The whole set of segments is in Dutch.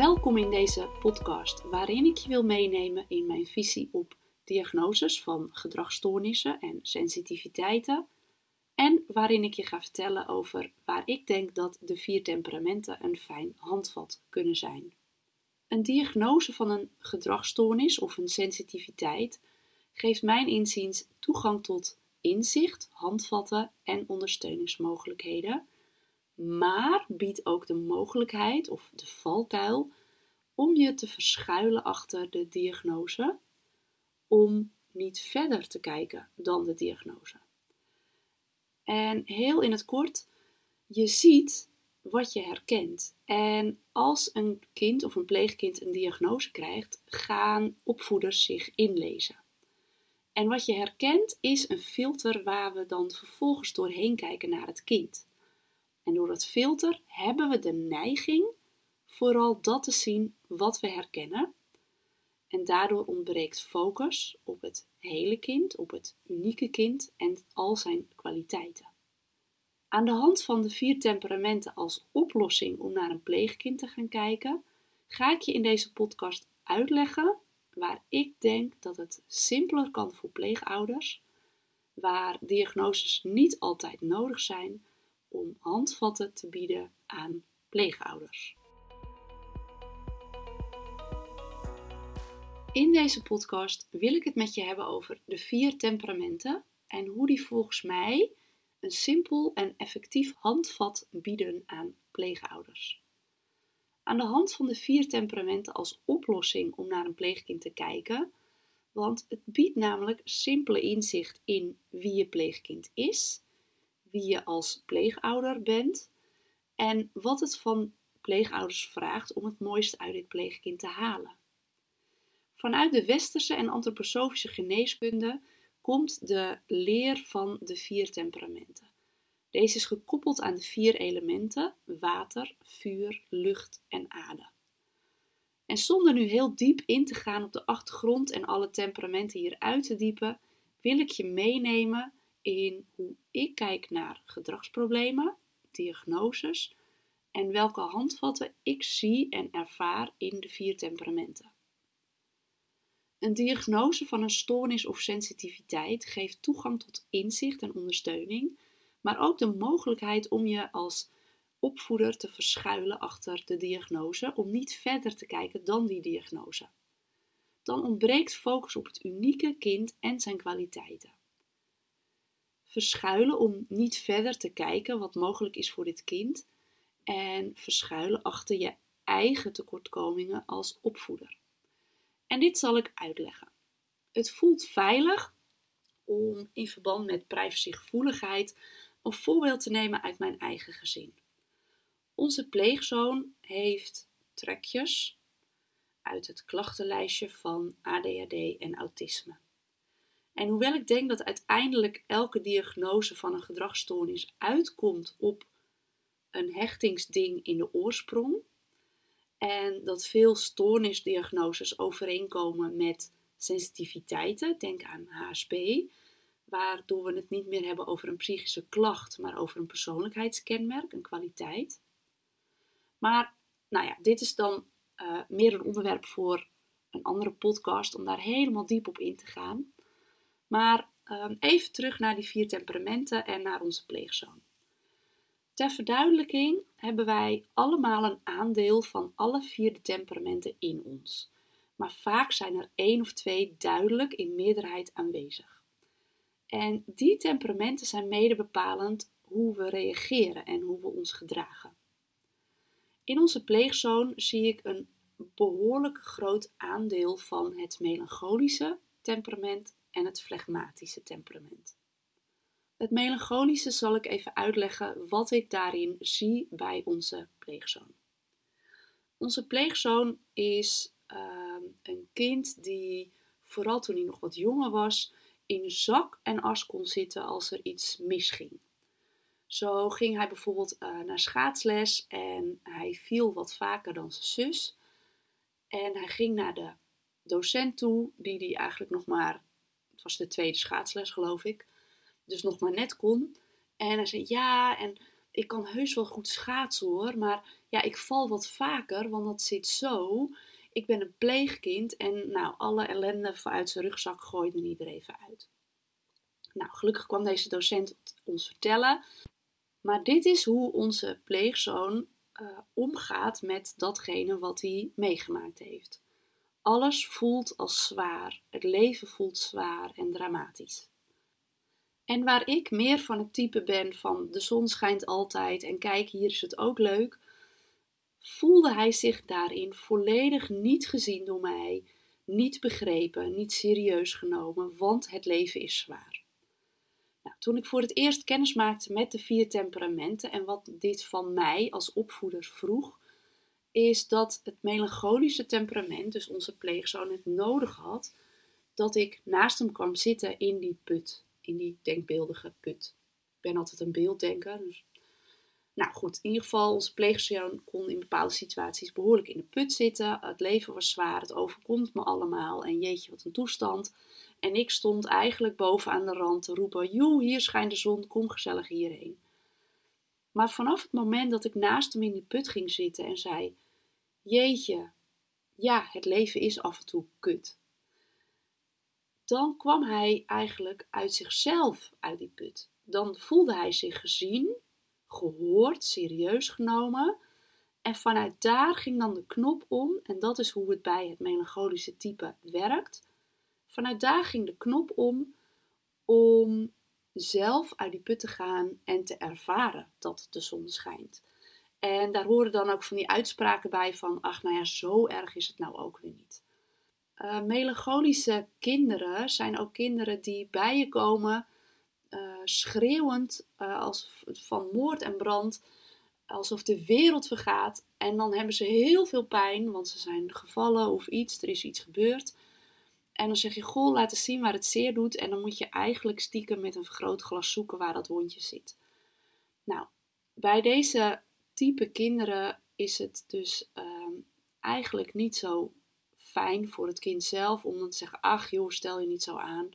Welkom in deze podcast, waarin ik je wil meenemen in mijn visie op diagnoses van gedragsstoornissen en sensitiviteiten. En waarin ik je ga vertellen over waar ik denk dat de vier temperamenten een fijn handvat kunnen zijn. Een diagnose van een gedragsstoornis of een sensitiviteit geeft mijn inziens toegang tot inzicht, handvatten en ondersteuningsmogelijkheden, maar biedt ook de mogelijkheid of de valkuil om je te verschuilen achter de diagnose, om niet verder te kijken dan de diagnose. En heel in het kort, je ziet wat je herkent. En als een kind of een pleegkind een diagnose krijgt, gaan opvoeders zich inlezen. En wat je herkent is een filter waar we dan vervolgens doorheen kijken naar het kind. En door dat filter hebben we de neiging vooral dat te zien wat we herkennen. En daardoor ontbreekt focus op het hele kind, op het unieke kind en al zijn kwaliteiten. Aan de hand van de vier temperamenten als oplossing om naar een pleegkind te gaan kijken, ga ik je in deze podcast uitleggen waar ik denk dat het simpeler kan voor pleegouders, waar diagnoses niet altijd nodig zijn om handvatten te bieden aan pleegouders. In deze podcast wil ik het met je hebben over de vier temperamenten en hoe die volgens mij een simpel en effectief handvat bieden aan pleegouders. Aan de hand van de vier temperamenten als oplossing om naar een pleegkind te kijken, want het biedt namelijk simpele inzicht in wie je pleegkind is, wie je als pleegouder bent en wat het van pleegouders vraagt om het mooiste uit dit pleegkind te halen. Vanuit de westerse en antroposofische geneeskunde komt de leer van de vier temperamenten. Deze is gekoppeld aan de vier elementen: water, vuur, lucht en aarde. En zonder nu heel diep in te gaan op de achtergrond en alle temperamenten hier uit te diepen, wil ik je meenemen in hoe ik kijk naar gedragsproblemen, diagnoses en welke handvatten ik zie en ervaar in de vier temperamenten. Een diagnose van een stoornis of sensitiviteit geeft toegang tot inzicht en ondersteuning, maar ook de mogelijkheid om je als opvoeder te verschuilen achter de diagnose, om niet verder te kijken dan die diagnose. Dan ontbreekt focus op het unieke kind en zijn kwaliteiten. Verschuilen om niet verder te kijken wat mogelijk is voor dit kind en verschuilen achter je eigen tekortkomingen als opvoeder. En dit zal ik uitleggen. Het voelt veilig om in verband met privacygevoeligheid een voorbeeld te nemen uit mijn eigen gezin. Onze pleegzoon heeft trekjes uit het klachtenlijstje van ADHD en autisme. En hoewel ik denk dat uiteindelijk elke diagnose van een gedragsstoornis uitkomt op een hechtingsding in de oorsprong, en dat veel stoornisdiagnoses overeenkomen met sensitiviteiten, denk aan HSP, waardoor we het niet meer hebben over een psychische klacht, maar over een persoonlijkheidskenmerk, een kwaliteit. Maar nou ja, dit is dan uh, meer een onderwerp voor een andere podcast om daar helemaal diep op in te gaan. Maar uh, even terug naar die vier temperamenten en naar onze pleegzoon. Ter verduidelijking hebben wij allemaal een aandeel van alle vier de temperamenten in ons. Maar vaak zijn er één of twee duidelijk in meerderheid aanwezig. En die temperamenten zijn mede bepalend hoe we reageren en hoe we ons gedragen. In onze pleegzoon zie ik een behoorlijk groot aandeel van het melancholische temperament en het flegmatische temperament. Het melancholische zal ik even uitleggen wat ik daarin zie bij onze pleegzoon. Onze pleegzoon is ehm, een kind die, vooral toen hij nog wat jonger was, in zak en as kon zitten als er iets misging. Zo ging hij bijvoorbeeld uh, naar schaatsles en hij viel wat vaker dan zijn zus. En hij ging naar de docent toe, die hij eigenlijk nog maar, het was de tweede schaatsles geloof ik, dus nog maar net kon. En hij zei ja, en ik kan heus wel goed schaatsen hoor, maar ja, ik val wat vaker, want dat zit zo. Ik ben een pleegkind en nou, alle ellende uit zijn rugzak gooide niet er even uit. Nou, gelukkig kwam deze docent ons vertellen. Maar dit is hoe onze pleegzoon uh, omgaat met datgene wat hij meegemaakt heeft. Alles voelt als zwaar. Het leven voelt zwaar en dramatisch. En waar ik meer van het type ben van de zon schijnt altijd en kijk, hier is het ook leuk, voelde hij zich daarin volledig niet gezien door mij, niet begrepen, niet serieus genomen, want het leven is zwaar. Nou, toen ik voor het eerst kennis maakte met de vier temperamenten en wat dit van mij als opvoeder vroeg, is dat het melancholische temperament, dus onze pleegzoon, het nodig had dat ik naast hem kwam zitten in die put, in die denkbeeldige put. Ik ben altijd een beelddenker, dus nou goed, in ieder geval, onze pleegzoon kon in bepaalde situaties behoorlijk in de put zitten. Het leven was zwaar, het overkomt me allemaal en jeetje, wat een toestand. En ik stond eigenlijk bovenaan de rand te roepen: Joe, hier schijnt de zon, kom gezellig hierheen. Maar vanaf het moment dat ik naast hem in die put ging zitten en zei: Jeetje, ja, het leven is af en toe kut. Dan kwam hij eigenlijk uit zichzelf uit die put. Dan voelde hij zich gezien, gehoord, serieus genomen. En vanuit daar ging dan de knop om, en dat is hoe het bij het melancholische type werkt. Vanuit daar ging de knop om om zelf uit die put te gaan en te ervaren dat de zon schijnt. En daar horen dan ook van die uitspraken bij van, ach nou ja, zo erg is het nou ook weer niet. Uh, melancholische kinderen zijn ook kinderen die bij je komen uh, schreeuwend uh, als van moord en brand, alsof de wereld vergaat. En dan hebben ze heel veel pijn, want ze zijn gevallen of iets, er is iets gebeurd. En dan zeg je, goh, laat eens zien waar het zeer doet. En dan moet je eigenlijk stiekem met een vergrootglas zoeken waar dat wondje zit. Nou, bij deze type kinderen is het dus ehm, eigenlijk niet zo fijn voor het kind zelf om dan te zeggen, ach joh, stel je niet zo aan.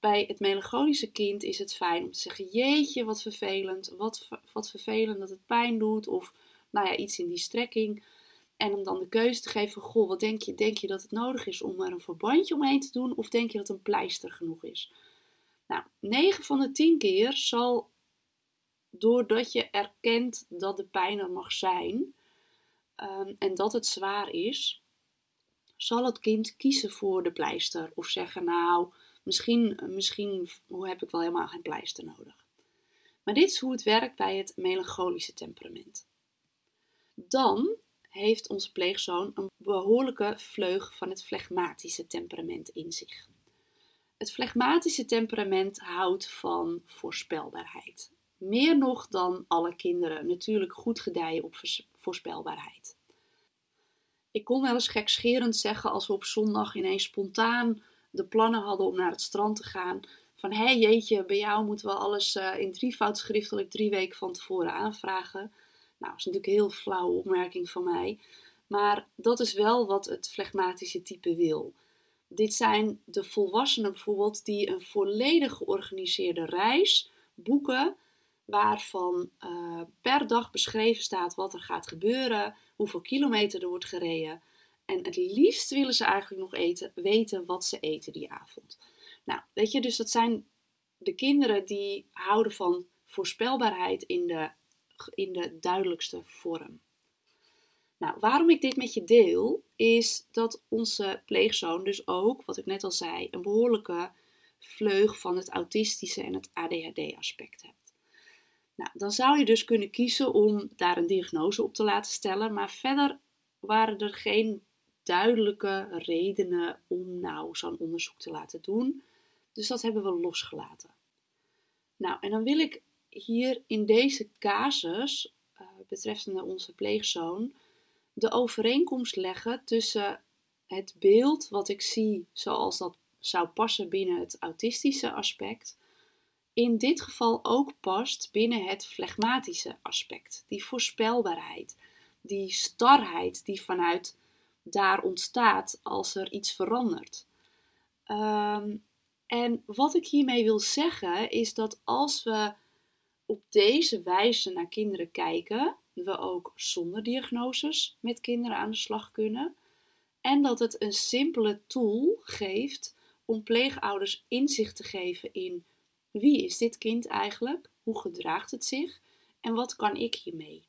Bij het melancholische kind is het fijn om te zeggen, jeetje, wat vervelend, wat, wat vervelend dat het pijn doet, of nou ja, iets in die strekking. En om dan de keuze te geven, goh, wat denk je, denk je dat het nodig is om er een verbandje omheen te doen, of denk je dat een pleister genoeg is? Nou, 9 van de 10 keer zal, doordat je erkent dat de pijn er mag zijn, ehm, en dat het zwaar is, zal het kind kiezen voor de pleister. Of zeggen, nou, Misschien, misschien heb ik wel helemaal geen pleister nodig. Maar dit is hoe het werkt bij het melancholische temperament. Dan heeft onze pleegzoon een behoorlijke vleug van het flegmatische temperament in zich. Het flegmatische temperament houdt van voorspelbaarheid. Meer nog dan alle kinderen natuurlijk goed gedijen op voorspelbaarheid. Ik kon wel eens gekscherend zeggen als we op zondag ineens spontaan de plannen hadden om naar het strand te gaan. Van hé jeetje, bij jou moeten we alles uh, in drievoud schriftelijk drie weken van tevoren aanvragen. Nou, dat is natuurlijk een heel flauwe opmerking van mij. Maar dat is wel wat het flegmatische type wil. Dit zijn de volwassenen bijvoorbeeld die een volledig georganiseerde reis boeken, waarvan uh, per dag beschreven staat wat er gaat gebeuren, hoeveel kilometer er wordt gereden, en het liefst willen ze eigenlijk nog eten, weten wat ze eten die avond. Nou, weet je, dus dat zijn de kinderen die houden van voorspelbaarheid in de, in de duidelijkste vorm. Nou, waarom ik dit met je deel, is dat onze pleegzoon dus ook, wat ik net al zei, een behoorlijke vleug van het autistische en het ADHD-aspect hebt. Nou, dan zou je dus kunnen kiezen om daar een diagnose op te laten stellen, maar verder waren er geen duidelijke redenen om nou zo'n onderzoek te laten doen. Dus dat hebben we losgelaten. Nou, en dan wil ik hier in deze casus, uh, betreffende onze pleegzoon, de overeenkomst leggen tussen het beeld wat ik zie zoals dat zou passen binnen het autistische aspect, in dit geval ook past binnen het flegmatische aspect. Die voorspelbaarheid, die starheid die vanuit daar ontstaat als er iets verandert. Ehm, en wat ik hiermee wil zeggen is dat als we op deze wijze naar kinderen kijken, we ook zonder diagnoses met kinderen aan de slag kunnen. En dat het een simpele tool geeft om pleegouders inzicht te geven in wie is dit kind eigenlijk, hoe gedraagt het zich en wat kan ik hiermee.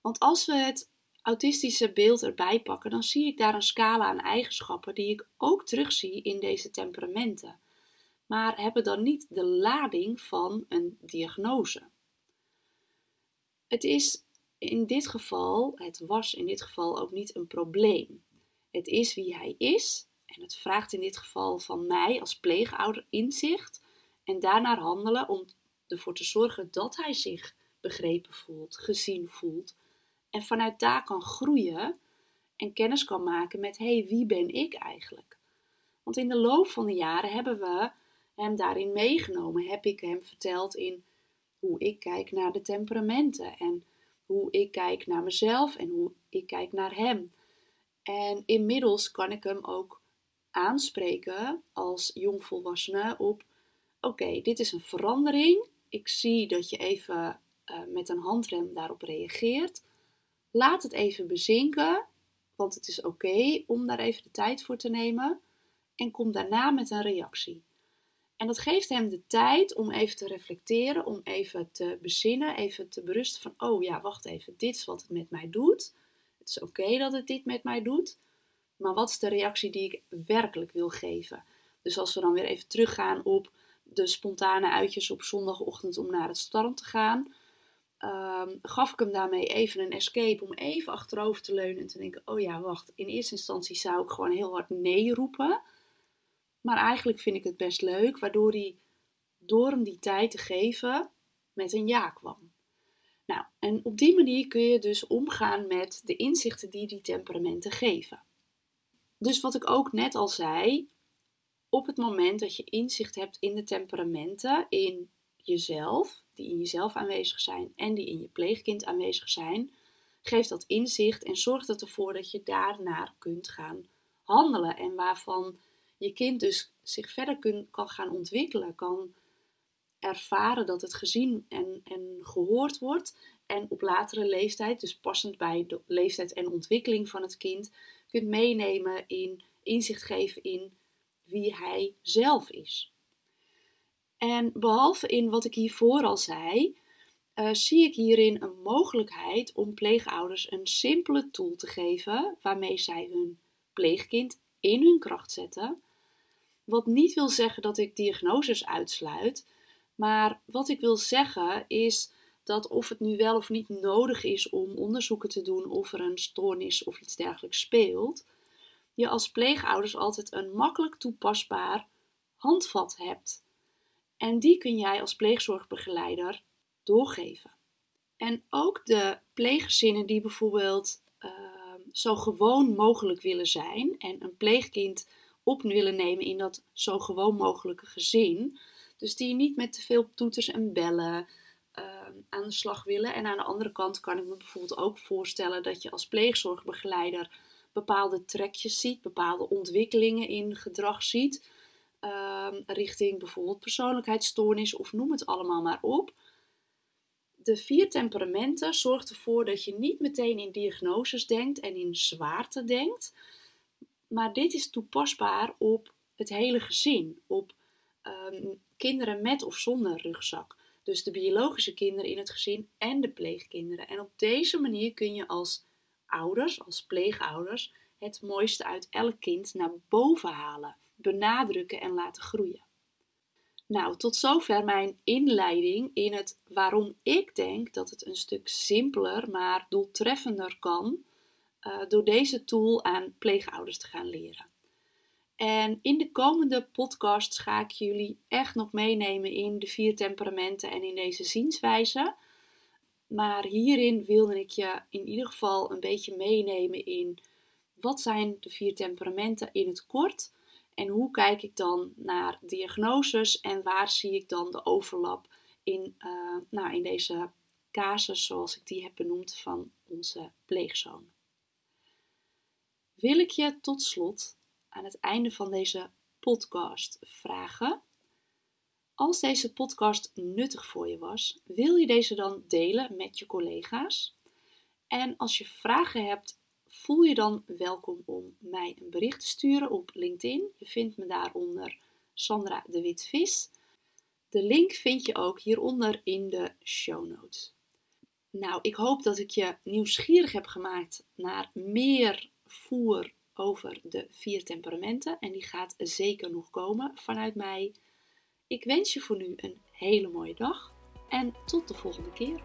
Want als we het autistische beeld erbij pakken, dan zie ik daar een scala aan eigenschappen die ik ook terugzie in deze temperamenten, maar hebben dan niet de lading van een diagnose. Het is in dit geval, het was in dit geval ook niet een probleem. Het is wie hij is en het vraagt in dit geval van mij als pleegouder inzicht en daarnaar handelen om ervoor te zorgen dat hij zich begrepen voelt, gezien voelt en vanuit daar kan groeien en kennis kan maken met hé, hey, wie ben ik eigenlijk? Want in de loop van de jaren hebben we hem daarin meegenomen. Heb ik hem verteld in hoe ik kijk naar de temperamenten en hoe ik kijk naar mezelf en hoe ik kijk naar hem. En inmiddels kan ik hem ook aanspreken als jongvolwassene op: oké, dit is een verandering. Ik zie dat je even uh, met een handrem daarop reageert. Laat het even bezinken, want het is oké om daar even de tijd voor te nemen. En kom daarna met een reactie. En dat geeft hem de tijd om even te reflecteren, om even te bezinnen, even te berusten van, oh ja, wacht even, dit is wat het met mij doet. Het is oké dat het dit met mij doet, maar wat is de reactie die ik werkelijk wil geven? Dus als we dan weer even teruggaan op de spontane uitjes op zondagochtend om naar het strand te gaan, um, gaf ik hem daarmee even een escape om even achterover te leunen en te denken: oh ja, wacht, in eerste instantie zou ik gewoon heel hard nee roepen. Maar eigenlijk vind ik het best leuk, waardoor hij door hem die tijd te geven met een ja kwam. Nou, en op die manier kun je dus omgaan met de inzichten die die temperamenten geven. Dus wat ik ook net al zei, op het moment dat je inzicht hebt in de temperamenten, in jezelf, die in jezelf aanwezig zijn en die in je pleegkind aanwezig zijn, geeft dat inzicht en zorgt het ervoor dat je daarnaar kunt gaan handelen en waarvan je kind dus zich verder kan gaan ontwikkelen, kan ervaren dat het gezien en, en gehoord wordt en op latere leeftijd, dus passend bij de leeftijd en ontwikkeling van het kind, kunt meenemen in inzicht geven in wie hij zelf is. En behalve in wat ik hiervoor al zei, uh, zie ik hierin een mogelijkheid om pleegouders een simpele tool te geven waarmee zij hun pleegkind in hun kracht zetten. Wat niet wil zeggen dat ik diagnoses uitsluit, maar wat ik wil zeggen is dat of het nu wel of niet nodig is om onderzoeken te doen of er een stoornis of iets dergelijks speelt, je als pleegouders altijd een makkelijk toepasbaar handvat hebt. En die kun jij als pleegzorgbegeleider doorgeven. En ook de pleeggezinnen die bijvoorbeeld uh, zo gewoon mogelijk willen zijn en een pleegkind op willen nemen in dat zo gewoon mogelijke gezin. Dus die niet met te veel toeters en bellen uh, aan de slag willen. En aan de andere kant kan ik me bijvoorbeeld ook voorstellen dat je als pleegzorgbegeleider bepaalde trekjes ziet, bepaalde ontwikkelingen in gedrag ziet. Ehm, richting bijvoorbeeld persoonlijkheidsstoornis of noem het allemaal maar op. De vier temperamenten zorgt ervoor dat je niet meteen in diagnoses denkt en in zwaarte denkt. Maar dit is toepasbaar op het hele gezin, op ehm, kinderen met of zonder rugzak. Dus de biologische kinderen in het gezin en de pleegkinderen. En op deze manier kun je als ouders, als pleegouders, het mooiste uit elk kind naar boven halen benadrukken en laten groeien. Nou, tot zover mijn inleiding in het waarom ik denk dat het een stuk simpeler, maar doeltreffender kan uh, door deze tool aan pleegouders te gaan leren. En in de komende podcasts ga ik jullie echt nog meenemen in de vier temperamenten en in deze zienswijze. Maar hierin wilde ik je in ieder geval een beetje meenemen in wat zijn de vier temperamenten in het kort en hoe kijk ik dan naar diagnoses en waar zie ik dan de overlap in, uh, nou, in deze casus, zoals ik die heb benoemd, van onze pleegzoon. Wil ik je tot slot aan het einde van deze podcast vragen. Als deze podcast nuttig voor je was, wil je deze dan delen met je collega's? En als je vragen hebt, voel je dan welkom om mij een bericht te sturen op LinkedIn. Je vindt me daaronder Sandra de Witvis. De link vind je ook hieronder in de show notes. Nou, ik hoop dat ik je nieuwsgierig heb gemaakt naar meer voer over de vier temperamenten. En die gaat zeker nog komen vanuit mij. Ik wens je voor nu een hele mooie dag en tot de volgende keer.